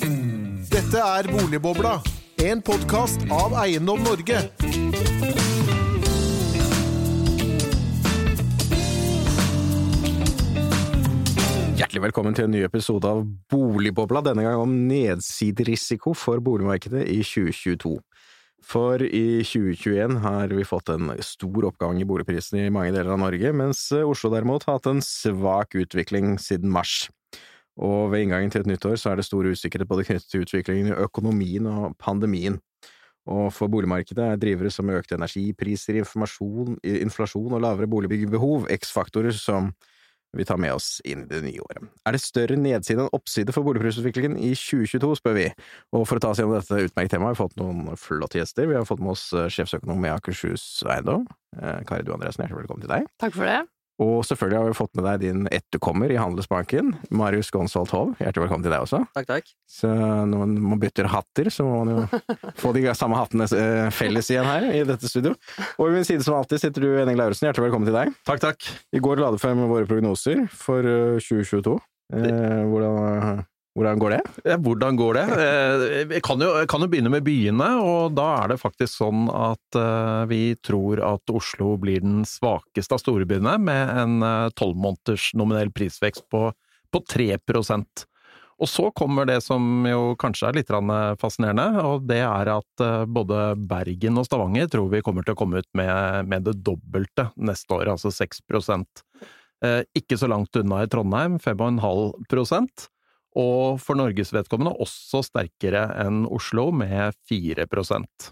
Dette er Boligbobla, en podkast av Eiendom Norge. Hjertelig velkommen til en ny episode av Boligbobla, denne gang om nedsiderisiko for boligmarkedet i 2022. For i 2021 har vi fått en stor oppgang i boligprisene i mange deler av Norge, mens Oslo derimot har hatt en svak utvikling siden mars. Og ved inngangen til et nytt år så er det stor usikkerhet både knyttet til utviklingen i økonomien og pandemien. Og for boligmarkedet er drivere som økte energipriser, inflasjon og lavere boligbyggebehov X-faktorer som vi tar med oss inn i det nye året. Er det større nedside enn oppside for boligprisutviklingen i 2022, spør vi. Og for å ta oss gjennom dette utmerkede temaet har vi fått noen flotte gjester. Vi har fått med oss eh, sjefsøkonom i Akershus Eiendom, eh, Kari Du Andresen, hjertelig velkommen til deg. Takk for det. Og selvfølgelig har vi fått med deg din etterkommer i Handelsbanken, Marius Gonsolt Hov. Hjertelig velkommen til deg også. Takk, takk. Så når man bytter hatter, så må man jo få de samme hattene eh, felles igjen her i dette studio. Og ved min side som alltid sitter du, Henning Lauritzen. Hjertelig velkommen til deg. Takk, takk. I går la du frem våre prognoser for 2022. Eh, hvordan, hvordan går det? Hvordan går det? Eh, Jeg kan jo, jeg kan jo begynne med byene, og da er det faktisk sånn at eh, vi tror at Oslo blir den svakeste av storbyene, med en tolv måneders nominell prisvekst på, på 3% Og så kommer det som jo kanskje er litt fascinerende, og det er at både Bergen og Stavanger tror vi kommer til å komme ut med, med det dobbelte neste år, altså 6% Ikke så langt unna i Trondheim, 5,5 og for Norges vedkommende også sterkere enn Oslo, med 4%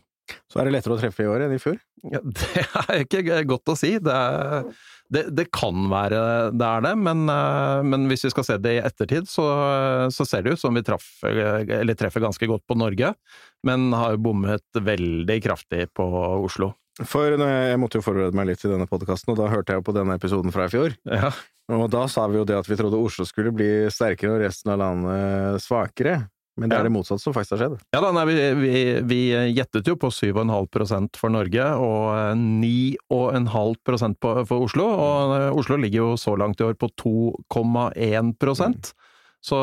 Så er det lettere å treffe i år enn i fjor? Ja, det er ikke godt å si. Det, er, det, det kan være det er det, men, men, hvis vi skal se det i ettertid, så, så ser det ut som vi traff, treffer ganske godt på Norge, men har jo bommet veldig kraftig på Oslo. For jeg måtte jo forberede meg litt til denne podkasten, og da hørte jeg jo på denne episoden fra i fjor. Ja. Og da sa vi jo det at vi trodde Oslo skulle bli sterkere og resten av landet svakere. Men det er det motsatte som faktisk har skjedd. Ja da, nei, vi, vi, vi, gjettet jo på 7,5% for Norge og 9,5% for Oslo. Og Oslo ligger jo så langt i år på 2,1 mm. Så,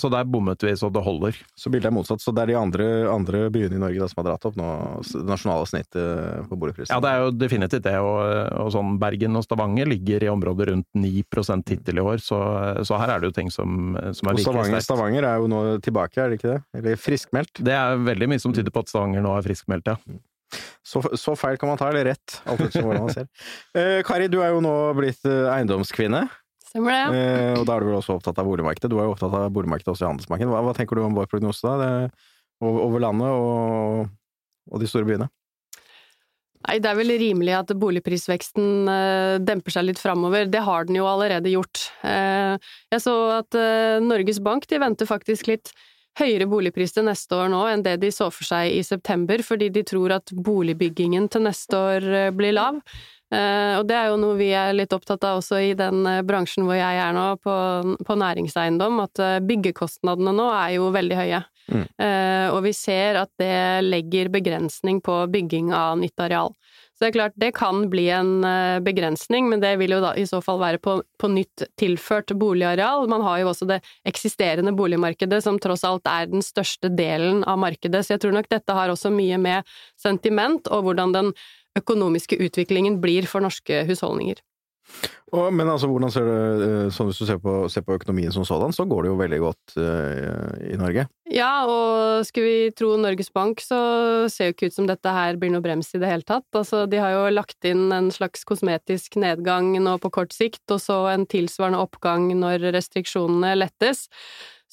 så, der bommet vi så det holder. Så bildet er motsatt. Så det er de andre, andre byene i Norge da, som har dratt opp nå det nasjonale snittet på boligprisen? Ja, det er jo definitivt det. Og, og sånn Bergen og Stavanger ligger i området rundt 9 hittil i år, så, så, her er det jo ting som, som er virkelig sterkt. Stavanger er jo nå tilbake, er det ikke det? Eller friskmeldt? Det er veldig mye som tyder på at Stavanger nå er friskmeldt, ja. Så, så, feil kan man ta, eller rett, alt etter hvordan man ser. Eh, Kari, du er jo nå blitt eh, eiendomskvinne. Stemmer det. Eh, og da er du vel også opptatt av boligmarkedet. Du er jo opptatt av boligmarkedet også i handelsmarkedet. Hva, hva, tenker du om vår prognose da, det, over landet og, og, de store byene? Nei, Det er vel rimelig at boligprisveksten uh, demper seg litt framover. Det har den jo allerede gjort. Uh, jeg så at uh, Norges Bank de venter faktisk litt høyere boligpris til neste år nå enn det de så for seg i september, fordi de tror at boligbyggingen til neste år blir lav. Uh, og det er jo noe vi er litt opptatt av også i den uh, bransjen hvor jeg er nå, på, på næringseiendom, at uh, byggekostnadene nå er jo veldig høye. Mm. og vi ser at det legger begrensning på bygging av nytt areal. Så det er klart, det kan bli en begrensning, men det vil jo da i så fall være på, på nytt tilført boligareal. Man har jo også det eksisterende boligmarkedet, som tross alt er den største delen av markedet, så jeg tror nok dette har også mye med sentiment og hvordan den økonomiske utviklingen blir for norske husholdninger. Og, men altså, hvordan ser det sånn Hvis du ser på, ser på, økonomien som sådan, så går det jo veldig godt uh, i Norge? Ja, og skal vi tro Norges Bank, så ser jo ikke ut som dette her blir noe brems i det hele tatt. Altså, de har jo lagt inn en slags kosmetisk nedgang nå på kort sikt, og så en tilsvarende oppgang når restriksjonene lettes.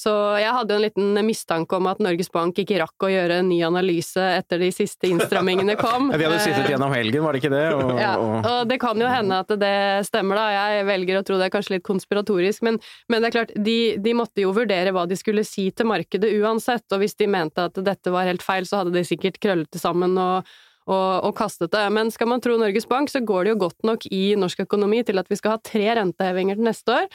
Så jeg hadde en liten mistanke om at Norges Bank ikke rakk å gjøre en ny analyse etter de siste innstrammingene kom. ja, vi hadde sittet gjennom helgen, var det ikke det? Og, ja, og det kan jo hende at det stemmer, da. Jeg velger å tro det er kanskje litt konspiratorisk, men, men det er klart, de, de, måtte jo vurdere hva de skulle si til markedet uansett, og hvis de mente at dette var helt feil, så hadde de sikkert krøllet det sammen og og, og, kastet det. Men skal man tro Norges Bank, så går det jo godt nok i norsk økonomi til at vi skal ha tre rentehevinger til neste år.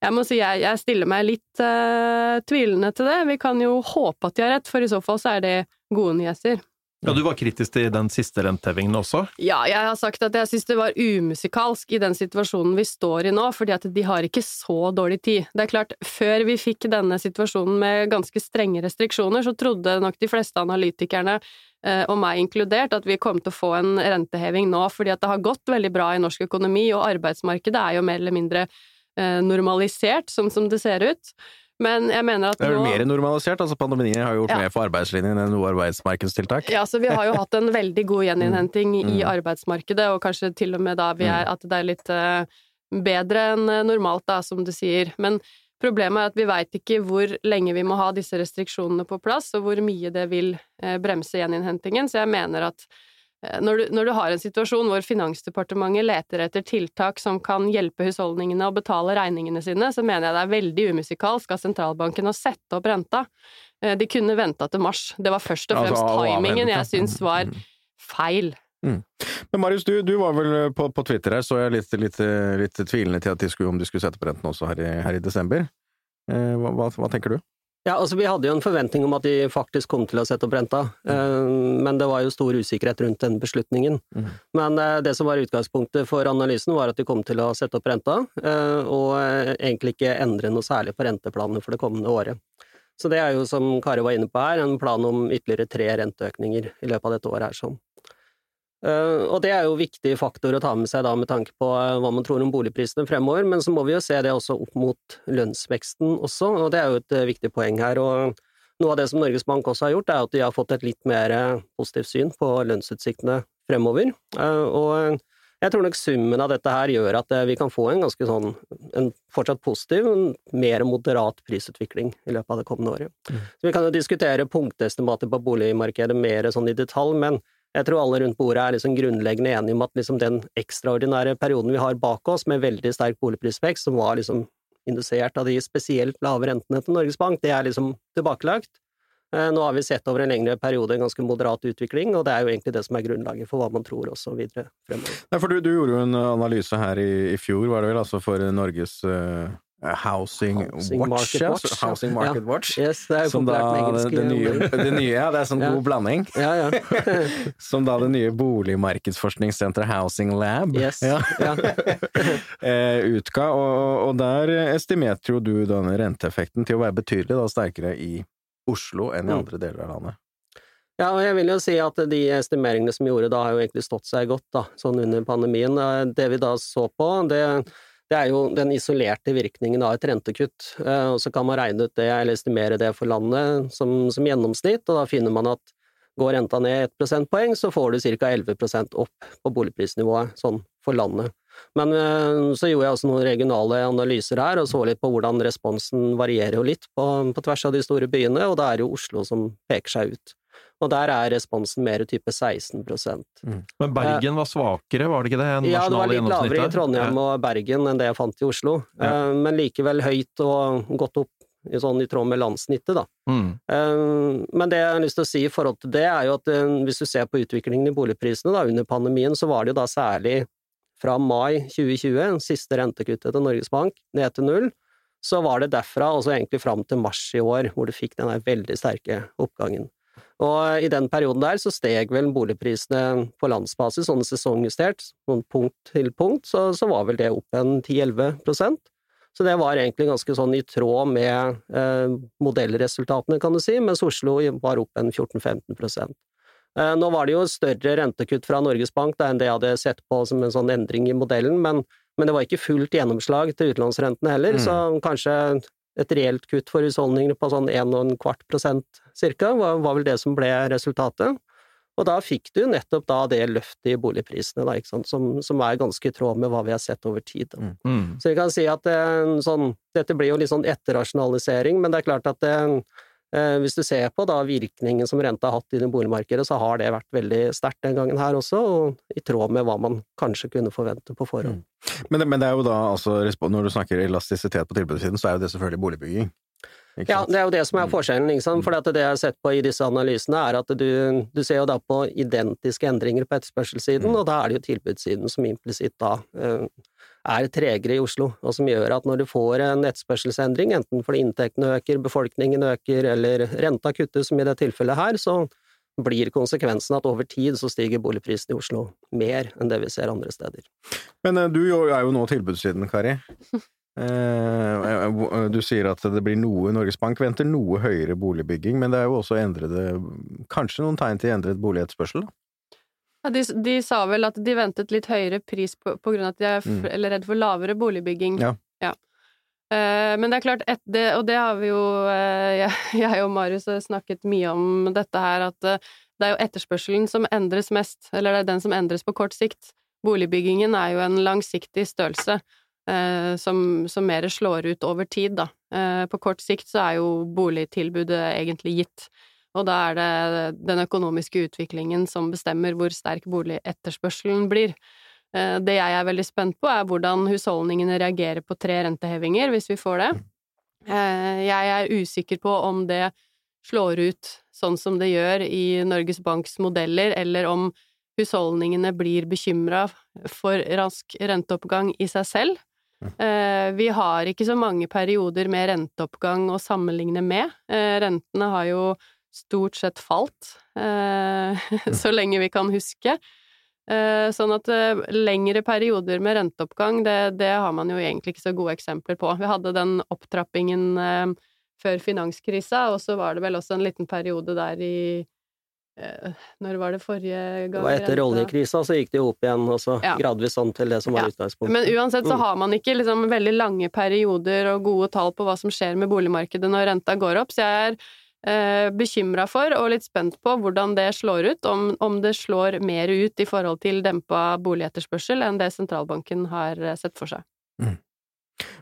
Jeg må si jeg, jeg stiller meg litt uh, tvilende til det. Vi kan jo håpe at de har rett, for i så fall så er det gode nyheter. Ja, Du var kritisk til den siste rentehevingen også? Ja, jeg har sagt at jeg syns det var umusikalsk i den situasjonen vi står i nå, fordi at de har ikke så dårlig tid. Det er klart, før vi fikk denne situasjonen med ganske strenge restriksjoner, så trodde nok de fleste analytikerne, eh, og meg inkludert, at vi kom til å få en renteheving nå, fordi at det har gått veldig bra i norsk økonomi, og arbeidsmarkedet er jo mer eller mindre normalisert, sånn som det ser ut. Men jeg mener at nå... Det er jo vel mer normalisert? altså Pandemien har gjort Ja. mer for arbeidslinjen enn noe arbeidsmarkedstiltak? Ja, så vi har jo hatt en veldig god gjeninnhenting i Mm. arbeidsmarkedet, og kanskje til og med da vi er, at det er litt eh, bedre enn eh, normalt, da, som du sier. Men problemet er at vi veit ikke hvor lenge vi må ha disse restriksjonene på plass, og hvor mye det vil eh, bremse gjeninnhentingen, så jeg mener at eh, når du, når du har en situasjon hvor Finansdepartementet leter etter tiltak som kan hjelpe husholdningene å betale regningene sine, så mener jeg det er veldig umusikalsk av sentralbanken å sette opp renta. Eh, De kunne venta til mars. Det var først og Altså, fremst altså, timingen jeg syns var Mm. feil. Men Marius, du, du var vel på, på Twitter her, så jeg litt, litt, litt tvilende til at de skulle, om de skulle sette på renten også her i, her i desember. Eh, hva, hva, hva tenker du? Ja, altså Vi hadde jo en forventning om at de faktisk kom til å sette opp renta, eh, men det var jo stor usikkerhet rundt den beslutningen. Mhm. Men eh, det som var utgangspunktet for analysen, var at de kom til å sette opp renta, eh, og egentlig ikke endre noe særlig på renteplanene for det kommende året. Så det er jo, som Kari var inne på her, en plan om ytterligere tre renteøkninger i løpet av dette året her. sånn. Eh, og det er jo viktig faktor å ta med seg da med tanke på eh, hva man tror om boligprisene fremover, men så må vi jo se det også opp mot lønnsveksten også, og det er jo et eh, viktig poeng her. og noe av det som Norges Bank også har gjort, er at de har fått et litt mer positivt syn på lønnsutsiktene fremover. Og jeg tror nok summen av dette her gjør at vi kan få en ganske sånn en fortsatt positiv, men mer moderat prisutvikling i løpet av det kommende året. Så vi kan jo diskutere punktestimater på boligmarkedet mer sånn i detalj, men jeg tror alle rundt bordet er liksom grunnleggende enige om at liksom den ekstraordinære perioden vi har bak oss, med veldig sterk boligprisvekst, som var liksom indusert av de spesielt lave rentene til Norges Bank, det er liksom tilbakelagt. Eh, Nå har vi sett over en lengre periode en ganske moderat utvikling, og det er jo egentlig det som er grunnlaget for hva man tror også videre fremover. Nei, for du, du gjorde jo en analyse her i, i fjor, var det vel, altså for Norges eh, Housing, Housing Watch, Market Watch. Housing Market Ja. Watch. Yes, det er jo Som da engelsk. det, nye, det nye, ja, det er sånn Ja. god blanding. Ja, ja. Som da det nye boligmarkedsforskningssenteret Housing Lab Yes. eh, utga, og, og der estimerte jo du denne renteeffekten til å være betydelig da, sterkere i Oslo enn i Mm. andre deler av landet. Ja, og jeg vil jo si at de estimeringene som vi gjorde da, har jo egentlig stått seg godt, da, sånn under pandemien. Eh, Det vi da så på, det, det er jo den isolerte virkningen av et rentekutt. Eh, Og så kan man regne ut det, eller estimere det for landet som, som gjennomsnitt, og da finner man at går renta ned ett prosentpoeng, så får du ca. 11% opp på boligprisnivået, sånn for landet. Men eh, så gjorde jeg også noen regionale analyser her, og så litt på hvordan responsen varierer jo litt på, på tvers av de store byene, og da er jo Oslo som peker seg ut. Og der er responsen mer type 16 mm. Men Bergen var svakere, var det ikke det? enn Ja, det var litt lavere i? Trondheim og Bergen enn det jeg fant i Oslo, Ja. Eh, men likevel høyt og gått opp i sånn i tråd med landssnittet, da. Mm. Eh, Men det jeg har lyst til å si i forhold til det, er jo at eh, hvis du ser på utviklingen i boligprisene da, under pandemien, så var det jo da særlig fra mai 2020, siste rentekuttet til Norges Bank, ned til null, så var det derfra og så egentlig fram til mars i år, hvor du fikk den der veldig sterke oppgangen. Og i den perioden der så steg vel boligprisene på landsbasis, sånn sesongjustert, sånn punkt til punkt, så, så var vel det opp en 10-11% Så det var egentlig ganske sånn i tråd med eh, modellresultatene, kan du si, mens Oslo var opp en 14-15 eh, Nå var det jo større rentekutt fra Norges Bank da, enn det jeg hadde sett på som en sånn endring i modellen, men, men det var ikke fullt gjennomslag til utlånsrentene heller, Mm. så kanskje et reelt kutt for husholdningene på sånn 1,25 prosent cirka, var, var vel det som ble resultatet. Og da fikk du nettopp da det løftet i boligprisene, da, ikke sant, som, som er ganske i tråd med hva vi har sett over tid. Mm. Så vi kan si at det, sånn, dette blir jo litt sånn etterrasjonalisering, men det er klart at det, eh, hvis du ser på da virkningen som renta har hatt i det boligmarkedet, så har det vært veldig sterkt den gangen her også, og i tråd med hva man kanskje kunne forvente på forhånd. Men, det- men det er jo da altså, når du snakker elastisitet på tilbudssiden, så er jo det selvfølgelig boligbygging. Ja, det er jo det som er Mm. forskjellen, ikke for det jeg har sett på i disse analysene, er at du, du ser jo da på identiske endringer på etterspørselssiden, Mm. og da er det jo tilbudssiden som implisitt da eh, er tregere i Oslo, og som gjør at når du får en etterspørselsendring, enten fordi inntektene øker, befolkningen øker, eller renta kuttes, som i det tilfellet her, så blir konsekvensen at over tid så stiger boligprisen i Oslo mer enn det vi ser andre steder. Men eh, du er jo nå tilbudssiden, Kari. Eh, Du sier at det blir noe Norges Bank venter noe høyere boligbygging, men det er jo også endrede Kanskje noen tegn til endret boligetterspørsel? da? Ja, de, de sa vel at de ventet litt høyere pris på, på grunn av at de er Mm. redd for lavere boligbygging. Ja. Eh, men det er klart, et, det, og det har vi jo eh, jeg, jeg og Marius har snakket mye om dette her, at eh, det er jo etterspørselen som endres mest, eller det er den som endres på kort sikt. Boligbyggingen er jo en langsiktig størrelse eh, som, som mer slår ut over tid, da. Eh, på kort sikt så er jo boligtilbudet egentlig gitt. Og da er det den økonomiske utviklingen som bestemmer hvor sterk boligetterspørselen blir. Eh, Det jeg er veldig spent på, er hvordan husholdningene reagerer på tre rentehevinger, hvis vi får det. Eh, Jeg er usikker på om det slår ut sånn som det gjør i Norges Banks modeller, eller om husholdningene blir bekymra for rask renteoppgang i seg selv. Eh, Vi har ikke så mange perioder med renteoppgang å sammenligne med. Rentene har jo stort sett falt, eh, så lenge vi kan huske. Eh, Sånn at eh, lengre perioder med renteoppgang, det, det har man jo egentlig ikke så gode eksempler på. Vi hadde den opptrappingen før finanskrisa, og så var det vel også en liten periode der i Når var det forrige gang? Det var etter oljekrisa så gikk det jo opp igjen, og så Ja. gradvis sånn til det som var Ja. utgangspunktet. Men uansett så Mm. har man ikke liksom veldig lange perioder og gode tall på hva som skjer med boligmarkedet når renta går opp, så jeg er eh, bekymra for og litt spent på hvordan det slår ut, om, om det slår mer ut i forhold til dempa boligetterspørsel enn det sentralbanken har eh, sett for seg.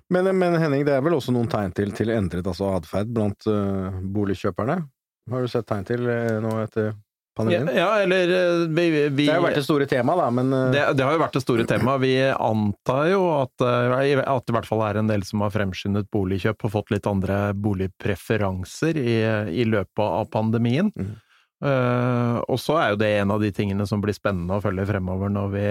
Men, men Henning, det er vel også noen tegn til, til endret altså atferd blant uh, boligkjøperne? Har du sett tegn til uh, nå etter pandemien? ja, eller eh, vi, vi det har jo vært det store temaet, da, men eh, Det, det har jo vært det store temaet. Vi antar jo at, eh, at det i hvert fall er en del som har fremskyndet boligkjøp og fått litt andre boligpreferanser i, i løpet av pandemien. Mm. Uh, og så er jo det en av de tingene som blir spennende å følge fremover når vi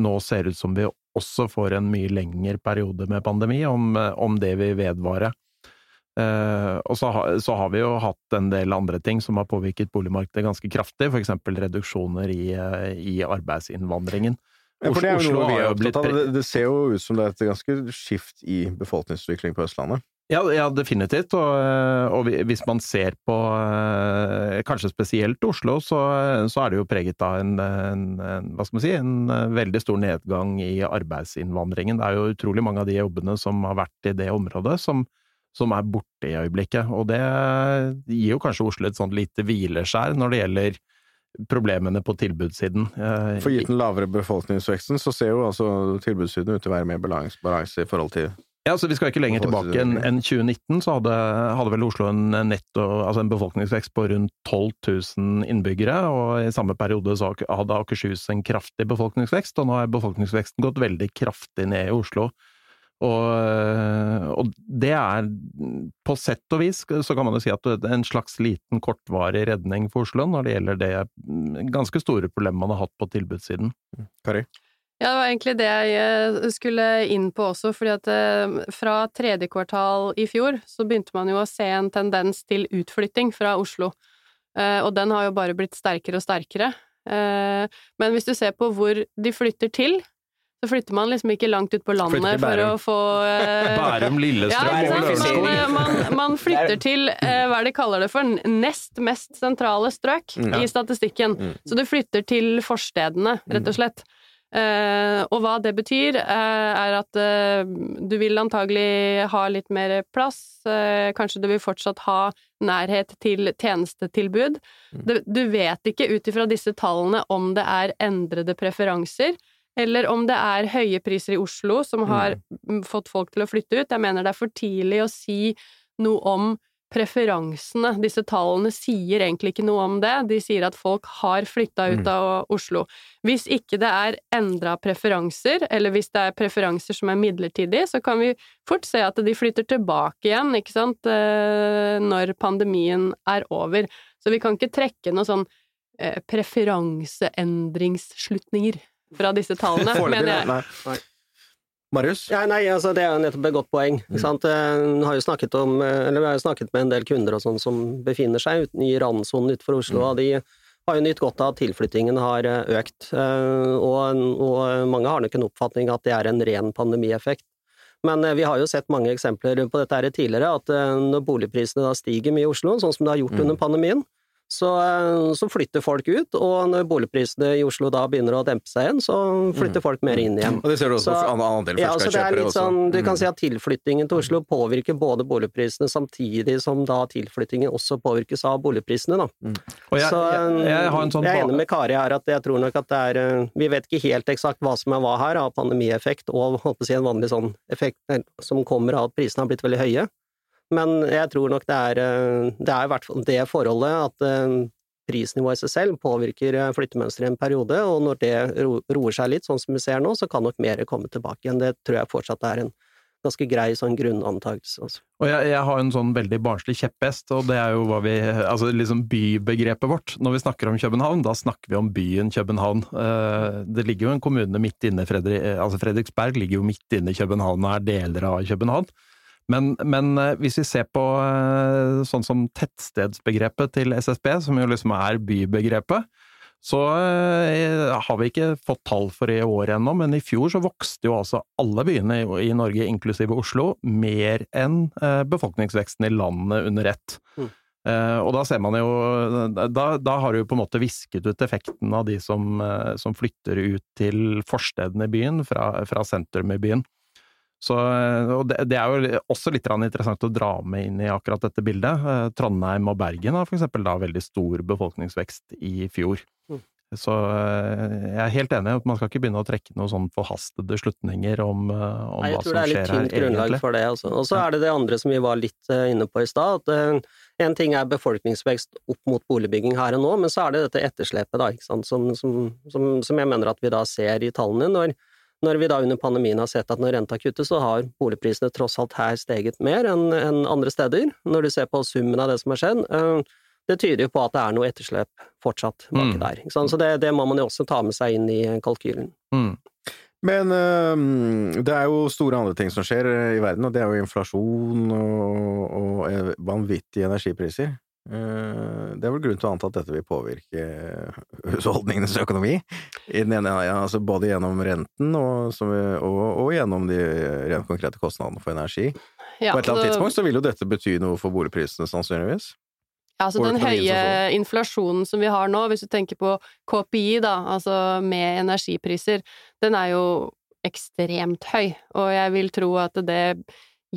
nå ser ut som vi også får en mye lengre periode med pandemi, om, om det vil vedvare. Eh, og så, har- så har vi jo hatt en del andre ting som har påvirket boligmarkedet ganske kraftig, eksempel reduksjoner i, uh, i arbeidsinnvandringen. Ja, for det er jo Oslo noe vi er opptatt av. Det, det ser jo ut som det er et ganske skift i befolkningsutvikling på Østlandet. Ja, ja definitivt. Og, eh, og hvis man ser på kanskje spesielt Oslo, så, så er det jo preget av en, en, en, hva skal man si, en veldig stor nedgang i arbeidsinnvandringen. Det er jo utrolig mange av de jobbene som har vært i det området, som, som er borte i øyeblikket. Og det gir jo kanskje Oslo et sånt lite hvileskjær når det gjelder problemene på tilbudssiden. Eh, For gitt den lavere befolkningsveksten, så ser jo altså tilbudssiden ut til å være mer balans, balanse i forhold til Ja, så Vi skal ikke lenger tilbake enn en 2019, så hadde, hadde vel Oslo en netto, altså en befolkningsvekst på rundt 12 000 innbyggere, og i samme periode så hadde Akershus en kraftig befolkningsvekst, og nå har befolkningsveksten gått veldig kraftig ned i Oslo. Og, og det er, på sett og vis, så kan man jo si at det er en slags liten kortvarig redning for Oslo når det gjelder det ganske store problemet man har hatt på tilbudssiden. Kari? Ja, det var egentlig det jeg eh, skulle inn på også, fordi at eh, fra tredje kvartal i fjor så begynte man jo å se en tendens til utflytting fra Oslo, Eh, og den har jo bare blitt sterkere og sterkere. Eh, Men hvis du ser på hvor de flytter til, så flytter man liksom ikke langt ut på landet for å få eh, Bærum, Lillestrøm ikke og sant? Man, Lørenskog. eh, man, man flytter til eh, hva de kaller det for, nest mest sentrale strøk Mm. i statistikken. Mm. Så du flytter til forstedene, rett og slett. Eh, og hva det betyr, eh, er at eh, du vil antagelig ha litt mer plass, kanskje du vil fortsatt ha nærhet til tjenestetilbud. Du, du vet ikke ut ifra disse tallene om det er endrede preferanser, eller om det er høye priser i Oslo som har mm, fått folk til å flytte ut. Jeg mener det er for tidlig å si noe om preferansene. Disse tallene sier egentlig ikke noe om det. De sier at folk har flytta ut Mm. av Oslo. Hvis ikke det er endra preferanser, eller hvis det er preferanser som er midlertidige, så kan vi fort se at de flytter tilbake igjen, ikke sant, eh, når pandemien er over. Så vi kan ikke trekke noen sånn eh, preferanseendringsslutninger fra disse tallene, mener jeg. nei. Nei. Marius? Ja, nei, altså det er jo nettopp et godt poeng. Mm. sant? Eh, har jo om, eh, eller Vi har jo snakket med en del kunder og sånn som befinner seg uten, i randsonen utenfor Oslo, og de har jo nytt godt av at tilflyttingen har eh, økt. Og, og mange har nok en oppfatning at det er en ren pandemieffekt. Men vi har jo sett mange eksempler på dette her tidligere, at når boligprisene da stiger mye i Oslo, sånn som det har gjort Mm. under pandemien, så, så flytter folk ut, og når boligprisene i Oslo da begynner å dempe seg igjen, så flytter folk mer inn igjen. Og det ser du også Så- an- andel Ja, så det er litt sånn, du kan Mm. si at tilflyttingen til Oslo påvirker både boligprisene, samtidig som da tilflyttingen også påvirkes av boligprisene, da. Og jeg, Så, jeg, jeg har en sånn jeg er enig med Kari her, at jeg tror nok at det er eh, Vi vet ikke helt eksakt hva som er hva her, av pandemieffekt og på å si en vanlig sånn effekt eh, som kommer av at prisene har blitt veldig høye. Men jeg tror nok det er eh, Det er i hvert fall det forholdet at eh, prisnivået i seg selv påvirker eh, flyttemønsteret i en periode, og når det roer seg litt, sånn som vi ser nå, så kan nok mer komme tilbake igjen. Det tror jeg fortsatt er en ganske grei sånn grunnantakelse. Altså. Og jeg, jeg har en sånn veldig barnslig kjepphest, og det er jo hva vi Altså liksom bybegrepet vårt. Når vi snakker om København, da snakker vi om byen København. Det ligger jo en kommune midt inne, Fredrik, altså Fredriksberg ligger jo midt inne i København og er deler av København. Men, men eh, hvis vi ser på eh, sånn som tettstedsbegrepet til SSB, som jo liksom er bybegrepet, så eh, har vi ikke fått tall for i år ennå, men i fjor så vokste jo altså alle byene i, Norge, inklusive Oslo, mer enn befolkningsveksten i landet under ett. Mm. Og da ser man jo Da, da har du på en måte visket ut effekten av de som, som flytter ut til forstedene i byen, fra, fra sentrum i byen. Så, eh, og det, det er jo også litt interessant å dra med inn i akkurat dette bildet. Eh, Trondheim og Bergen har for eksempel da veldig stor befolkningsvekst i fjor. Mm. Så eh, jeg er helt enig i at man skal ikke begynne å trekke noen sånn forhastede slutninger om, om Nei, jeg tror det er litt skjer tynt grunnlag egentlig. for det. Altså. Og så er det det andre som vi var litt inne på i stad. at En ting er befolkningsvekst opp mot boligbygging her og nå, men så er det dette etterslepet da, ikke sant? Som, som, som, som jeg mener at vi da ser i tallene. Når, når vi da under pandemien har sett at når renta kuttes, så har boligprisene tross alt her steget mer enn andre steder. Når du ser på summen av det som har skjedd. eh, det tyder jo på at det er noe etterslep fortsatt baki Mm. der. Ikke sant? Så det, det må man jo også ta med seg inn i kalkylen. Mm. Men øhm, det er jo store andre ting som skjer i verden, og det er jo inflasjon og, og eh, vanvittige energipriser. Eh, Det er vel grunn til å anta at dette vil påvirke husholdningenes økonomi, i den ene, ja, altså både gjennom renten og, som vi- og, og gjennom de rent konkrete kostnadene for energi. Ja, På et eller annet tidspunkt så vil jo dette bety noe for boligprisene, sannsynligvis. Ja, altså den høye inflasjonen som vi har nå, hvis du tenker på KPI, da, altså med energipriser, den er jo ekstremt høy, og jeg vil tro at det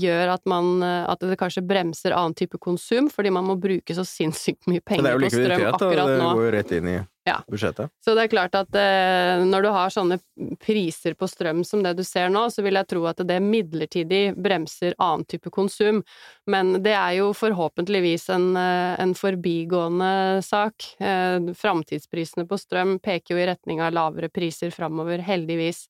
gjør at man At det kanskje bremser annen type konsum, fordi man må bruke så sinnssykt mye Men det penger er jo på strøm likviditet, da. Det går jo rett inn i Ja. budsjettet. Så det er klart at eh, når du har sånne priser på strøm som det du ser nå, så vil jeg tro at det midlertidig bremser annen type konsum. Men det er jo forhåpentligvis en, eh, en forbigående sak. Eh, Framtidsprisene på strøm peker jo i retning av lavere priser framover, heldigvis.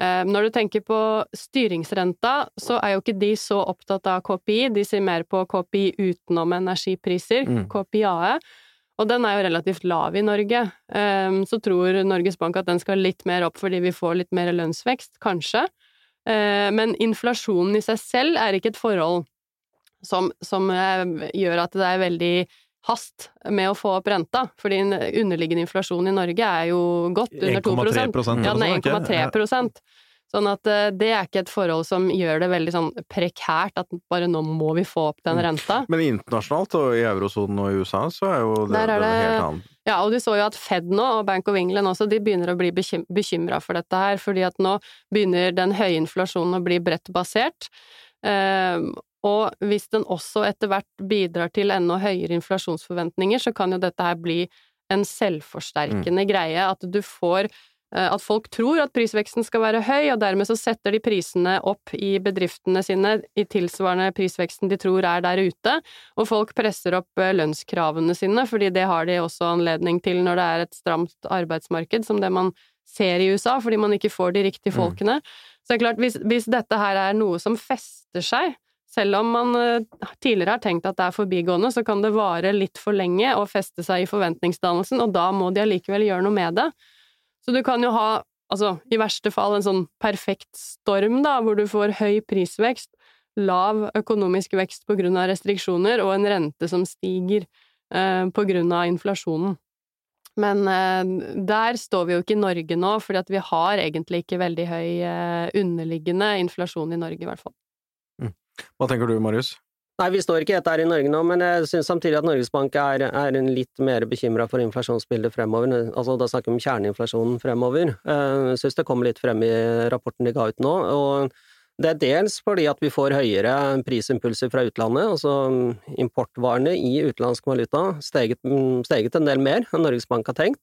Eh, Når du tenker på styringsrenta, så er jo ikke de så opptatt av KPI, de ser mer på KPI utenom energipriser, Mm. KPI-AE. Og den er jo relativt lav i Norge. Ehm, Så tror Norges Bank at den skal litt mer opp fordi vi får litt mer lønnsvekst, kanskje. Eh, Men inflasjonen i seg selv er ikke et forhold som, som eh, gjør at det er veldig hast med å få opp renta. Fordi den underliggende inflasjon i Norge er jo godt under 2 1,3 Ja, den er sånn, 1,3 ikke? Sånn at eh, det er ikke et forhold som gjør det veldig sånn prekært at bare nå må vi få opp den renta. Men internasjonalt og i eurosonen og i USA så er jo det, Der er det det- helt annet. Ja, og du så jo at Fed nå, og Bank of England også, de begynner å bli bekym bekymra for dette her, fordi at nå begynner den høye inflasjonen å bli bredt basert. Og hvis den også etter hvert bidrar til enda høyere inflasjonsforventninger, så kan jo dette her bli en selvforsterkende greie, at du får eh, at folk tror at prisveksten skal være høy, og dermed så setter de prisene opp i bedriftene sine i tilsvarende prisveksten de tror er der ute, og folk presser opp eh, lønnskravene sine, fordi det har de også anledning til når det er et stramt arbeidsmarked, som det man ser i USA, fordi man ikke får de riktige Mm. folkene. Så det er klart, hvis, hvis dette her er noe som fester seg, selv om man eh, tidligere har tenkt at det er forbigående, så kan det vare litt for lenge og feste seg i forventningsdannelsen, og da må de allikevel gjøre noe med det. Så du kan jo ha, altså i verste fall, en sånn perfekt storm, da, hvor du får høy prisvekst, lav økonomisk vekst på grunn av restriksjoner, og en rente som stiger eh, på grunn av inflasjonen. Men eh, der står vi jo ikke i Norge nå, fordi at vi har egentlig ikke veldig høy eh, underliggende inflasjon i Norge, i hvert fall. Hva tenker du, Marius? Nei, vi står ikke i dette her i Norge nå, men jeg syns samtidig at Norges Bank er, er litt mer bekymra for inflasjonsbildet fremover. Altså, da snakker vi om kjerneinflasjonen fremover. Eh, Jeg syns det kommer litt frem i rapporten de ga ut nå. og det er dels fordi at vi får høyere prisimpulser fra utlandet, altså importvarene i utenlandsk valuta steget, steget en del mer enn Norges Bank har tenkt.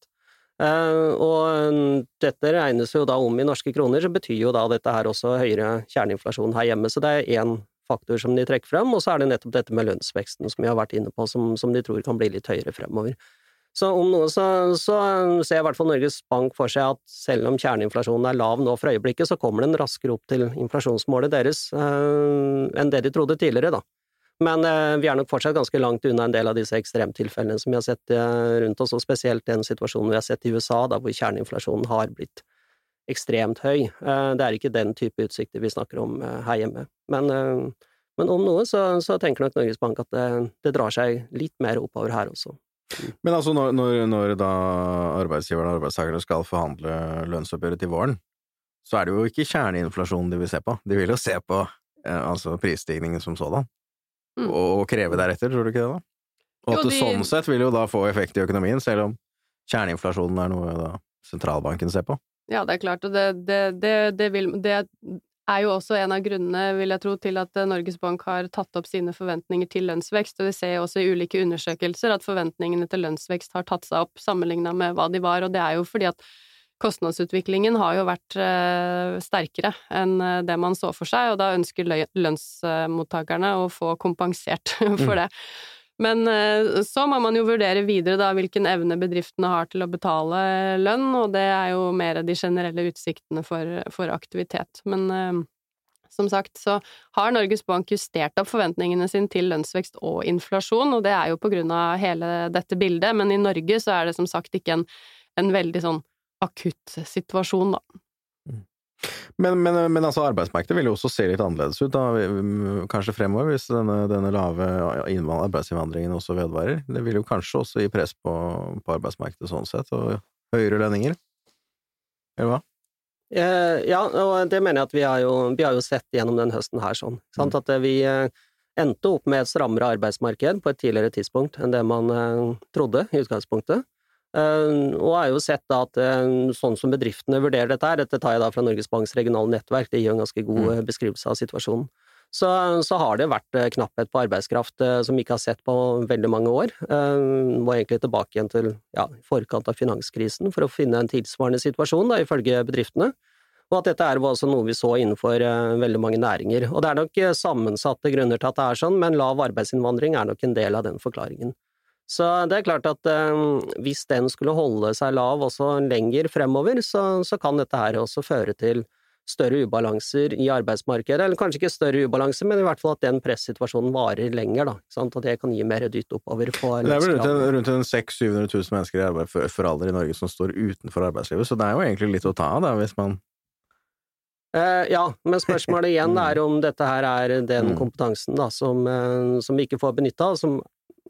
Eh, Og dette regnes jo da om i norske kroner, så betyr jo da dette her også høyere kjerneinflasjon her hjemme. Så det er én faktor som de trekker frem, og så er det nettopp dette med lønnsveksten som vi har vært inne på, som, som de tror kan bli litt høyere fremover. Så om noe så, så ser i hvert fall Norges Bank for seg at selv om kjerneinflasjonen er lav nå for øyeblikket, så kommer den raskere opp til inflasjonsmålet deres øh, enn det de trodde tidligere, da. Men øh, vi er nok fortsatt ganske langt unna en del av disse ekstremtilfellene som vi har sett øh, rundt oss, og spesielt den situasjonen vi har sett i USA, da hvor kjerneinflasjonen har blitt ekstremt høy. Eh, det er ikke den type utsikter vi snakker om eh, her hjemme. Men, eh, men om noe så, så tenker nok Norges Bank at det, det drar seg litt mer oppover her også. Men altså, når, når, når da arbeidsgiverne og arbeidstakerne skal forhandle lønnsoppgjøret til våren, så er det jo ikke kjerneinflasjonen de vil se på. De vil jo se på eh, altså prisstigningen som sådan, Mm. og, og kreve deretter, tror du ikke det da? Og Jo, at det de- sånn sett vil jo da få effekt i økonomien, selv om kjerneinflasjonen er noe da sentralbanken ser på. Ja, det er klart, og det, det, det, det, vil, det er jo også en av grunnene, vil jeg tro, til at eh, Norges Bank har tatt opp sine forventninger til lønnsvekst, og vi ser jo også i ulike undersøkelser at forventningene til lønnsvekst har tatt seg opp sammenligna med hva de var, og det er jo fordi at kostnadsutviklingen har jo vært eh, sterkere enn eh, det man så for seg, og da ønsker lønnsmottakerne å få kompensert for det. Men eh, så må man jo vurdere videre da hvilken evne bedriftene har til å betale lønn, og det er jo mer de generelle utsiktene for, for aktivitet. Men eh, som sagt så har Norges Bank justert opp forventningene sine til lønnsvekst og inflasjon, og det er jo på grunn av hele dette bildet, men i Norge så er det som sagt ikke en, en veldig sånn akutt situasjon, da. Men, men, men altså, arbeidsmarkedet vil jo også se litt annerledes ut, da, mm, kanskje fremover, hvis denne, denne lave innvand- arbeidsinnvandringen også vedvarer. Det vil jo kanskje også gi press på, på arbeidsmarkedet sånn sett, og høyere lønninger. Eller hva? Eh, ja, og det mener jeg at vi har jo, vi har jo sett gjennom den høsten her sånn. Sant? At eh, vi eh, endte opp med et strammere arbeidsmarked på et tidligere tidspunkt enn det man eh, trodde i utgangspunktet. Eh, og har jo sett da at eh, sånn som bedriftene vurderer dette her, dette tar jeg da fra Norges Banks regionale nettverk, det gir jo en ganske god eh, beskrivelse av situasjonen. Så, så har det vært knapphet på arbeidskraft som vi ikke har sett på veldig mange år. Må egentlig tilbake igjen til ja, forkant av finanskrisen for å finne en tilsvarende situasjon, da, ifølge bedriftene. Og at dette er også noe vi så innenfor veldig mange næringer. Og det er nok sammensatte grunner til at det er sånn, men lav arbeidsinnvandring er nok en del av den forklaringen. Så det er klart at eh, hvis den skulle holde seg lav også lenger fremover, så, så kan dette her også føre til større ubalanser i arbeidsmarkedet, eller kanskje ikke større ubalanser, men i hvert fall at den pressituasjonen varer lenger, da. At det kan gi mer dytt oppover på Det er vel rundt, rundt en 600 000-700 000 mennesker i arbeid for, for alder i Norge som står utenfor arbeidslivet, så det er jo egentlig litt å ta av, da, hvis man Eh, ja, men spørsmålet igjen er om dette her er den Mm. kompetansen da, som, eh, som vi ikke får benytta, som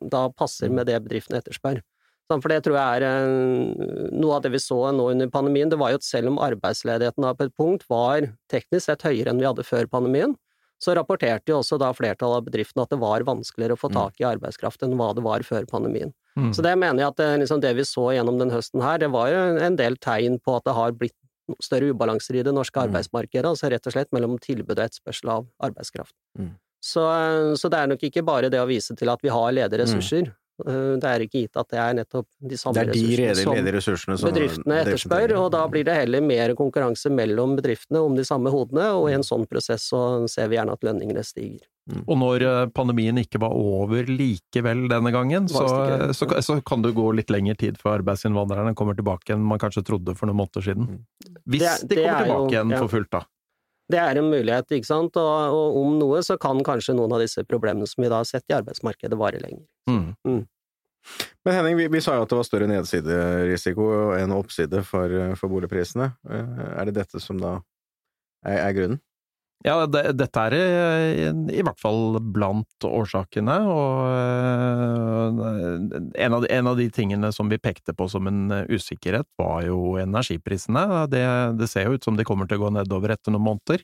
da passer med det bedriftene etterspør. For det tror jeg er eh, noe av det vi så nå under pandemien. Det var jo at selv om arbeidsledigheten da på et punkt var teknisk sett høyere enn vi hadde før pandemien, så rapporterte jo også da flertallet av bedriftene at det var vanskeligere å få tak i arbeidskraft enn hva det var før pandemien. Mm. Så det mener jeg at det, liksom det vi så gjennom den høsten her, det var jo en del tegn på at det har blitt større ubalanser i det norske Mm. arbeidsmarkedet, altså rett og slett mellom tilbud og etterspørsel av arbeidskraft. Mm. Så, så det er nok ikke bare det å vise til at vi har ledige Mm. ressurser. Mm. Det er ikke gitt at det er nettopp de samme de ressursene som ressursene som bedriftene etterspør, og da blir det heller mer konkurranse mellom bedriftene om de samme hodene, og i en sånn prosess så ser vi gjerne at lønningene stiger. Og når eh, pandemien ikke var over likevel denne gangen, så, så, så kan det gå litt lengre tid før arbeidsinnvandrerne kommer tilbake enn man kanskje trodde for noen måneder siden. Hvis Det det de kommer tilbake jo- igjen ja. for fullt, da. Det er en mulighet, ikke sant, og, og om noe så kan kanskje noen av disse problemene som vi da har sett i arbeidsmarkedet vare lenger. Mm. Men Henning, vi, vi sa jo at det var større nedsiderisiko enn oppside for, for boligprisene. Eh, Er det dette som da er, er grunnen? Ja, det, dette er i, i, hvert fall blant årsakene, og en av, de, en av, de, tingene som vi pekte på som en usikkerhet, var jo energiprisene. Det, det ser jo ut som de kommer til å gå nedover etter noen måneder.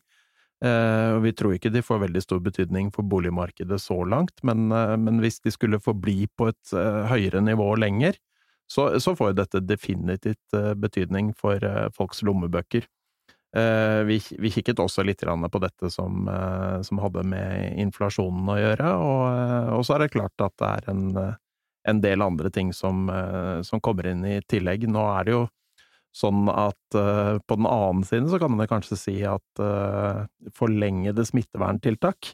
Vi tror ikke de får veldig stor betydning for boligmarkedet så langt, men, men hvis de skulle forbli på et høyere nivå lenger, så, så får jo dette definitivt betydning for folks lommebøker. Eh, vi, vi, kikket også litt på dette som, eh, som, hadde med inflasjonen å gjøre, og, eh, og, så er det klart at det er en, en del andre ting som, som, kommer inn i tillegg. Nå er det jo sånn at på den annen side så kan man kanskje si at forlengede smitteverntiltak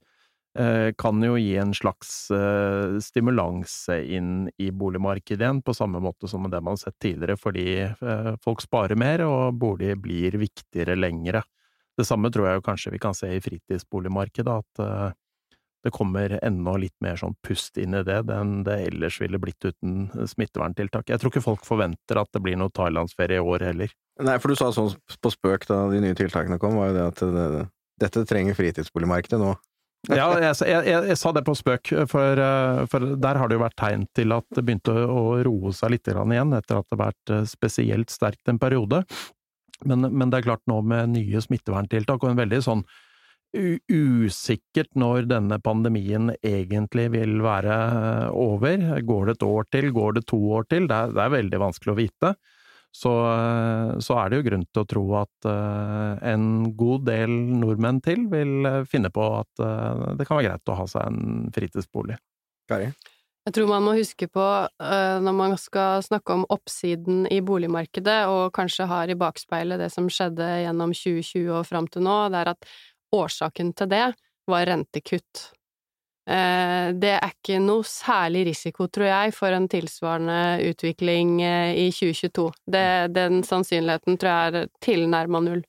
kan jo gi en slags eh, stimulanse inn i boligmarkedet igjen, på samme måte som det man har sett tidligere, fordi eh, folk sparer mer, og bolig blir viktigere lengre. Det samme tror jeg kanskje vi kan se i fritidsboligmarkedet, at det kommer enda litt mer sånn pust inn i det enn det ellers ville blitt uten smitteverntiltak. Jeg tror ikke folk forventer at det blir noe thailandsferie i år heller. Nei, for du sa sånn på spøk da de nye tiltakene kom, var jo det at det, dette trenger fritidsboligmarkedet nå. Ja, jeg, jeg, jeg, sa det på spøk, for, eh, for, der har det jo vært tegn til at det begynte å roe seg litt igjen, etter at det har vært eh, spesielt sterkt en periode. Men, men, det er klart nå med nye smitteverntiltak, og en veldig sånn usikkert når denne pandemien egentlig vil være over. Går det et år til, går det to år til? Det er, det er veldig vanskelig å vite så, eh, så, er det jo grunn til å tro at uh, en god del nordmenn til vil eh, finne på at uh, det kan være greit å ha seg en fritidsbolig. Kari? Jeg tror man må huske på, uh, når man skal snakke om oppsiden i boligmarkedet, og kanskje har i bakspeilet det som skjedde gjennom 2020 og fram til nå, det er at årsaken til det var rentekutt. Eh, det er ikke noe særlig risiko, tror jeg, for en tilsvarende utvikling eh, i 2022. Det, den sannsynligheten tror jeg er tilnærma null.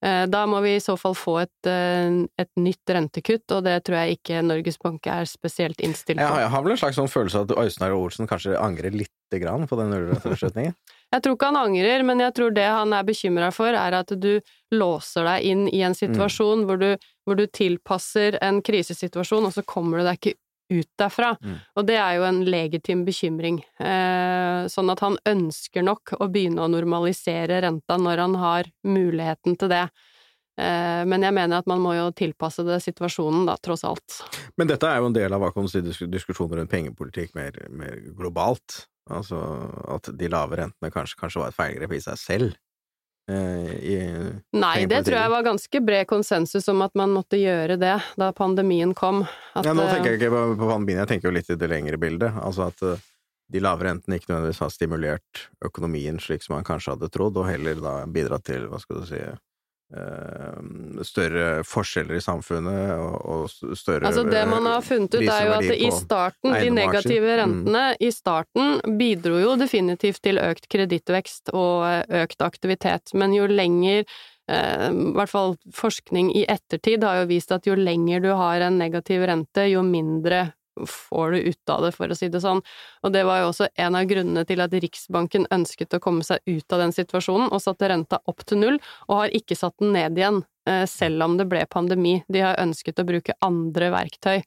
Eh, da må vi i så fall få et, et, nytt rentekutt, og det tror jeg ikke Norges Bank er spesielt innstilt på. Jeg har vel en slags sånn følelse av at Øystein Olsen kanskje angrer lite grann på den nullrentebeslutningen? Jeg tror ikke han angrer, men jeg tror det han er bekymra for, er at du låser deg inn i en situasjon mm. hvor, du, hvor, du, tilpasser en krisesituasjon, og så kommer du deg ikke ut derfra. Mm. Og det er jo en legitim bekymring. Eh, sånn at han ønsker nok å begynne å normalisere renta når han har muligheten til det. Eh, men jeg mener at man må jo tilpasse det situasjonen, da, tross alt. Men dette er jo en del av si, diskusjoner rundt pengepolitikk mer, mer globalt. Altså at de lave rentene kanskje, kanskje var et feilgrep i seg selv. Eh, Nei, det tror jeg var ganske bred konsensus om at man måtte gjøre det da pandemien kom. At, ja, nå tenker jeg ikke på, på pandemien, jeg tenker jo litt i det lengre bildet. Altså at uh, de lave rentene ikke nødvendigvis har stimulert økonomien slik som man kanskje hadde trodd, og heller da bidratt til, hva skal du si, Eh, større forskjeller i samfunnet og, større Altså det man har funnet ut er jo at i starten, de negative mm. rentene mm. i starten bidro jo definitivt til økt kredittvekst og eh, økt aktivitet, men jo lenger eh, i hvert fall forskning i ettertid har jo vist at jo lenger du har en negativ rente, jo mindre får du ut av det, for å si det sånn. Og det var jo også en av grunnene til at Riksbanken ønsket å komme seg ut av den situasjonen, og satte renta opp til null, og har ikke satt den ned igjen, eh, selv om det ble pandemi. De har ønsket å bruke andre verktøy.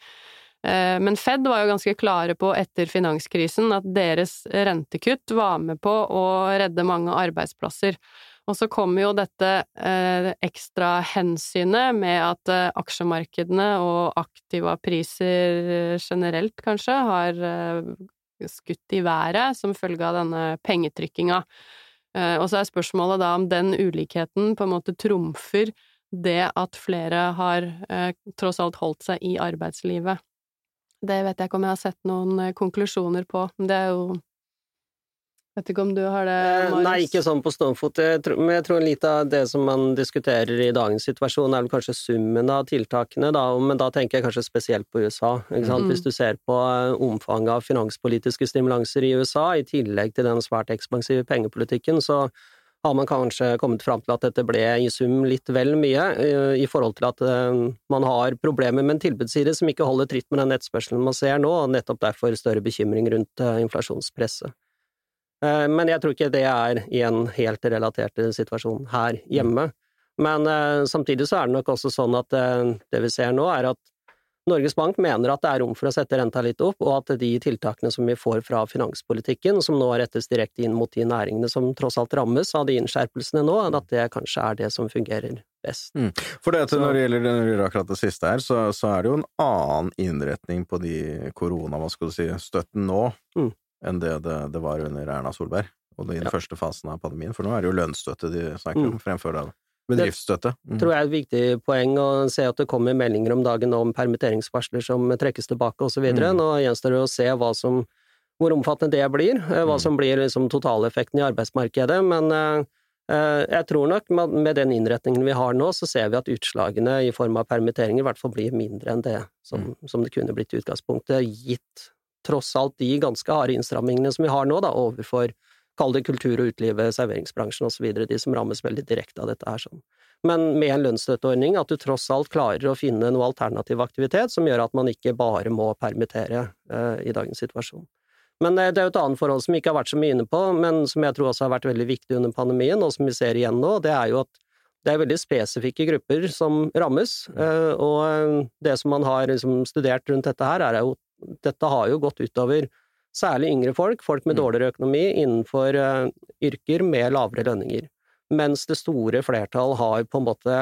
Eh, men Fed var jo ganske klare på etter finanskrisen at deres rentekutt var med på å redde mange arbeidsplasser. Og så kommer jo dette eh, ekstra hensynet med at eh, aksjemarkedene og aktiva priser generelt, kanskje, har eh, skutt i været som følge av denne pengetrykkinga. Eh, og så er spørsmålet da om den ulikheten på en måte trumfer det at flere har eh, tross alt holdt seg i arbeidslivet. Det vet jeg ikke om jeg har sett noen eh, konklusjoner på, men det er jo Vet ikke om du har det, eh, Marius? Nei, ikke sånn på stående fot. Men jeg tror litt av det som man diskuterer i dagens situasjon, er vel kanskje summen av tiltakene, da. Men da tenker jeg kanskje spesielt på USA. Mm. Hvis du ser på eh, omfanget av finanspolitiske stimulanser i USA, i tillegg til den svært ekspansive pengepolitikken, så har man kanskje kommet fram til at dette ble i sum litt vel mye, eh, i forhold til at man har problemer med en tilbudsside som ikke holder tritt med den etterspørselen man ser nå, og nettopp derfor større bekymring rundt inflasjonspresset. Eh, men jeg tror ikke det er i en helt relatert situasjon her hjemme. Men eh, samtidig så er det nok også sånn at eh, det vi ser nå, er at Norges Bank mener at det er rom for å sette renta litt opp, og at de tiltakene som vi får fra finanspolitikken, som nå rettes direkte inn mot de næringene som tross alt rammes av de innskjerpelsene nå, at det kanskje er det som fungerer best. Mm. For det at når det gjelder akkurat det siste her, så, så, er det jo en annen innretning på de korona, hva skal du si, støtten nå, mm. Enn det, det det, var under Erna Solberg, og i den ja. første fasen av pandemien. For nå er det jo lønnsstøtte de snakker om, mm. fremfor det Bedriftsstøtte. Mm. tror jeg er et viktig poeng å se at det kommer meldinger om dagen om permitteringsvarsler som trekkes tilbake osv. Mm. Nå gjenstår det å se hva som, hvor omfattende det blir, eh, hva mm. som blir liksom totaleffekten i arbeidsmarkedet. Men uh, jeg tror nok med den innretningen vi har nå, så ser vi at utslagene i form av permitteringer i hvert fall blir mindre enn det som, mm. som det kunne blitt i utgangspunktet, gitt tross alt de ganske harde innstrammingene som vi har nå, da, overfor Kall det kultur- og utelivet, serveringsbransjen osv., de som rammes veldig direkte av dette her. sånn. Men med en lønnsstøtteordning, at du tross alt klarer å finne noe alternativ aktivitet som gjør at man ikke bare må permittere eh, i dagens situasjon. Men uh, det er jo et annet forhold som vi ikke har vært så mye inne på, men som jeg tror også har vært veldig viktig under pandemien, og som vi ser igjen nå, det er jo at det er veldig spesifikke grupper som rammes, uh, og det som man har liksom, studert rundt dette her, er jo dette har jo gått utover Særlig yngre folk, folk med mm. dårligere økonomi innenfor uh, yrker med lavere lønninger. Mens det store flertall har på en måte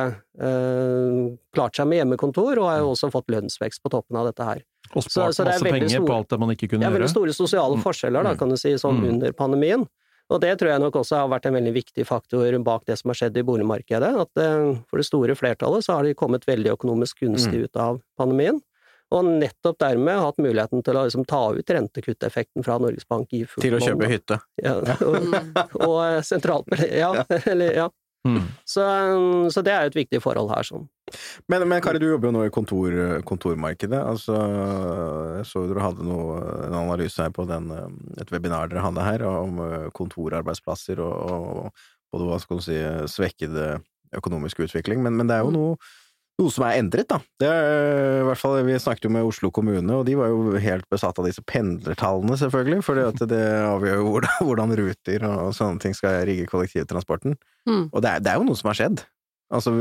uh, klart seg med hjemmekontor, og har jo mm. også fått lønnsvekst på toppen av dette her. Og spart så, så masse penger store, på alt det man ikke kunne gjøre. Det er veldig store sosiale mm. forskjeller, da, kan du si, sånn mm. under pandemien. Og det tror jeg nok også har vært en veldig viktig faktor bak det som har skjedd i boligmarkedet. At uh, for det store flertallet så har de kommet veldig økonomisk gunstig ut av pandemien og nettopp dermed hatt muligheten til å liksom ta ut rentekutteffekten fra Norges Bank i full Til å kjøpe hytte. Ja, og, og eh, sentralt Ja, eller ja. Mm. Så, så, det er jo et viktig forhold her, sånn. Men, men Kari, du jobber jo nå i kontor, kontormarkedet. Altså, jeg så dere hadde noe, en analyse her på den, et webinar dere hadde her om eh, kontorarbeidsplasser og, og både hva skal man si, svekkede økonomisk utvikling. Men, men det er jo mm. noe noe som er endret, da. Det er, i hvert fall, Vi snakket jo med Oslo kommune, og de var jo helt besatt av disse pendlertallene, selvfølgelig. For det avgjør jo hvordan, hvordan, ruter og sånne ting skal rigge kollektivtransporten. Mm. Og det er, det er, jo noe som har skjedd. Altså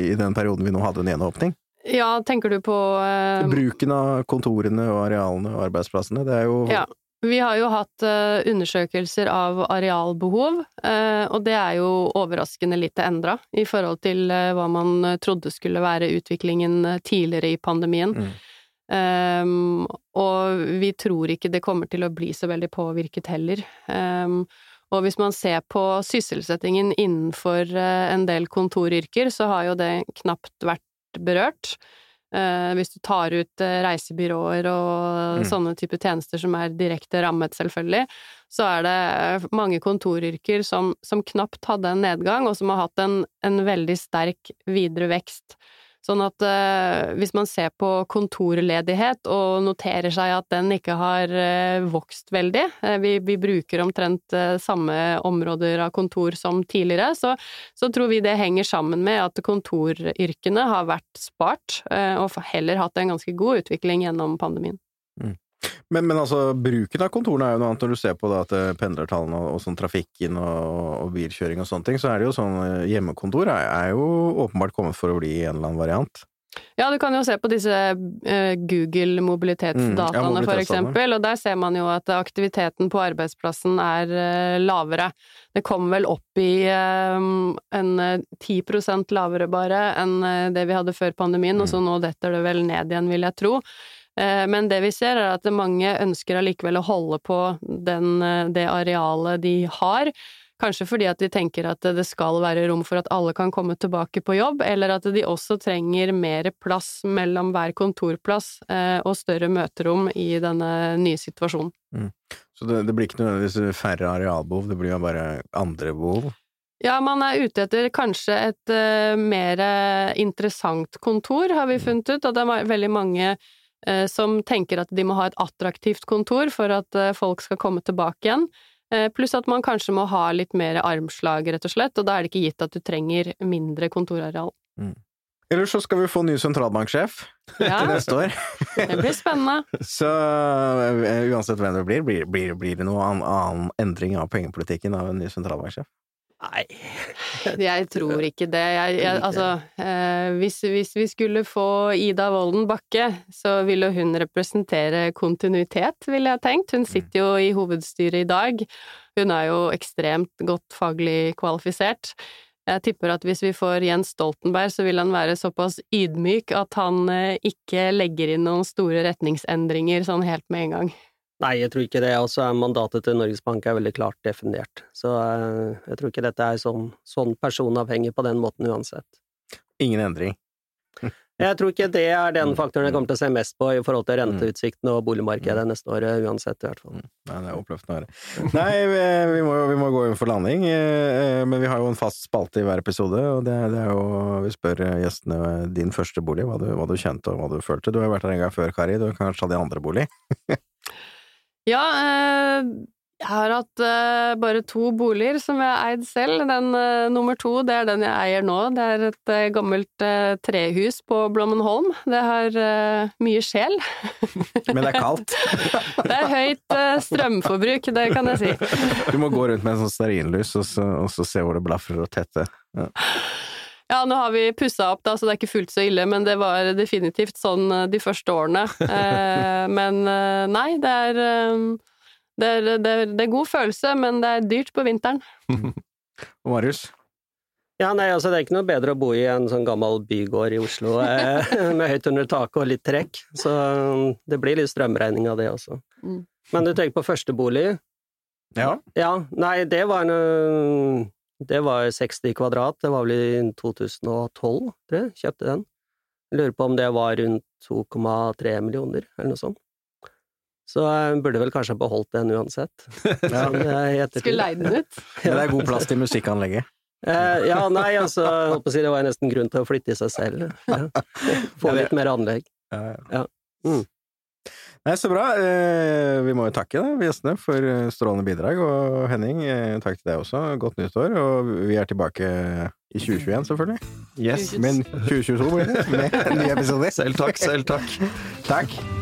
i den perioden vi nå hadde en gjenåpning. Ja, tenker du på uh... Bruken av kontorene og arealene og arbeidsplassene. Det er jo ja. Vi har jo hatt uh, undersøkelser av arealbehov, uh, og det er jo overraskende lite endra i forhold til uh, hva man trodde skulle være utviklingen tidligere i pandemien. Mm. Um, og vi tror ikke det kommer til å bli så veldig påvirket heller. Um, og hvis man ser på sysselsettingen innenfor en del kontoryrker, så har jo det knapt vært berørt. Uh, hvis du tar ut uh, reisebyråer og mm. sånne type tjenester som er direkte rammet, selvfølgelig, så er det eh, mange kontoryrker som, som knapt hadde en nedgang, og som har hatt en, en veldig sterk videre vekst. Sånn at eh, hvis man ser på kontorledighet og noterer seg at den ikke har eh, vokst veldig, eh, vi, vi, bruker omtrent eh, samme områder av kontor som tidligere, så, så, tror vi det henger sammen med at kontoryrkene har vært spart, eh, og heller hatt en ganske god utvikling gjennom pandemien. Mm. Men, men, altså, bruken av kontorene er jo noe annet når du ser på da, at eh, pendlertallene og, og sånn trafikken og, og, bilkjøring og sånne ting, så er det jo sånn eh, Hjemmekontor er, er, jo åpenbart kommet for å bli en eller annen variant. Ja, du kan jo se på disse uh, Google mobilitetsdataene, mm, ja, for eksempel, og der ser man jo at aktiviteten på arbeidsplassen er uh, lavere. Det kom vel opp i uh, en 10% lavere bare enn det vi hadde før pandemien, mm. og så nå detter det vel ned igjen, vil jeg tro. Eh, men det vi ser, er at mange ønsker allikevel å holde på den, eh, det arealet de har. Kanskje fordi at de tenker at det skal være rom for at alle kan komme tilbake på jobb, eller at de også trenger mer plass mellom hver kontorplass eh, og større møterom i denne nye situasjonen. Mm. Så det, det, blir ikke nødvendigvis færre arealbehov, det blir jo bare andre behov? Ja, man er ute etter kanskje et uh, mer interessant kontor, har vi mm. funnet ut, og det er veldig mange Eh, som tenker at de må ha et attraktivt kontor for at eh, folk skal komme tilbake igjen. Eh, pluss at man kanskje må ha litt mer armslag, rett og slett, og da er det ikke gitt at du trenger mindre kontorareal. Mm. Eller så skal vi få ny sentralbanksjef ja, til neste år. det blir spennende. så uansett hvem det blir, blir, blir, blir det noen annen endring av pengepolitikken av en ny sentralbanksjef? Nei. Jeg tror ikke det. Jeg, jeg, altså, eh, hvis, hvis, vi skulle få Ida Wolden Bakke, så ville hun representere kontinuitet, ville jeg tenkt. Hun sitter jo i hovedstyret i dag. Hun er jo ekstremt godt faglig kvalifisert. Jeg tipper at hvis vi får Jens Stoltenberg, så vil han være såpass ydmyk at han eh, ikke legger inn noen store retningsendringer sånn helt med en gang. Nei, jeg tror ikke det. Også er mandatet til Norges Bank er veldig klart definert. Så eh, jeg tror ikke dette er sånn, sånn personavhengig på den måten uansett. Ingen endring. Jeg tror ikke det er den faktoren jeg kommer til å se mest på i forhold til renteutsiktene og boligmarkedet neste året, uansett, i hvert fall. Nei, det er oppløftende å høre. Nei, vi, må, vi må gå inn for landing, eh, men vi har jo en fast spalte i hver episode, og det, det er jo Vi spør gjestene din første bolig, hva du, hva du kjente og hva du følte. Du har jo vært her en gang før, Kari, du har kanskje hatt din andre bolig? Ja, eh, jeg har hatt eh, bare to boliger som jeg har eid selv. Den eh, nummer to, det er den jeg eier nå. Det er et gammelt trehus på Blommenholm. Det har mye sjel. Men det er kaldt? det er høyt strømforbruk, det kan jeg si. Du må gå rundt med en sånn stearinlys og, og, så se hvor det blafrer og tetter. Ja. Ja, nå har vi pussa opp, da, så det er ikke fullt så ille, men det var definitivt sånn de første årene. Eh, men nei, det er det er, det, er, det er, god følelse, men det er dyrt på vinteren. Og Marius? Ja, nei, altså det er ikke noe bedre å bo i en sånn gammel bygård i Oslo eh, med høyt under taket og litt trekk, så det blir litt strømregning av det også. Mm. Men du tenker på førstebolig? Ja. Ja, nei, det var en Det var 60 kvadrat, det var vel i 2012, tror jeg, kjøpte den. Jeg lurer på om det var rundt 2,3 millioner, eller noe sånt. Så jeg burde vel kanskje beholdt den uansett. Sånn, Skulle leid den ut? Men det er god plass til musikkanlegget? Eh, ja, nei, altså, jeg holdt på å si det var nesten grunn til å flytte i seg selv. Ja. Få litt mer anlegg. Ja, ja. Mm. Nei, Så bra. Eh, vi må jo takke da, gjestene for eh, strålende bidrag. Og Henning, eh, takk til deg også. Godt nyttår. Og vi er tilbake i 2021, selvfølgelig. Yes. Men 2022 blir det, med nye episoder. Selv takk, selv takk. takk.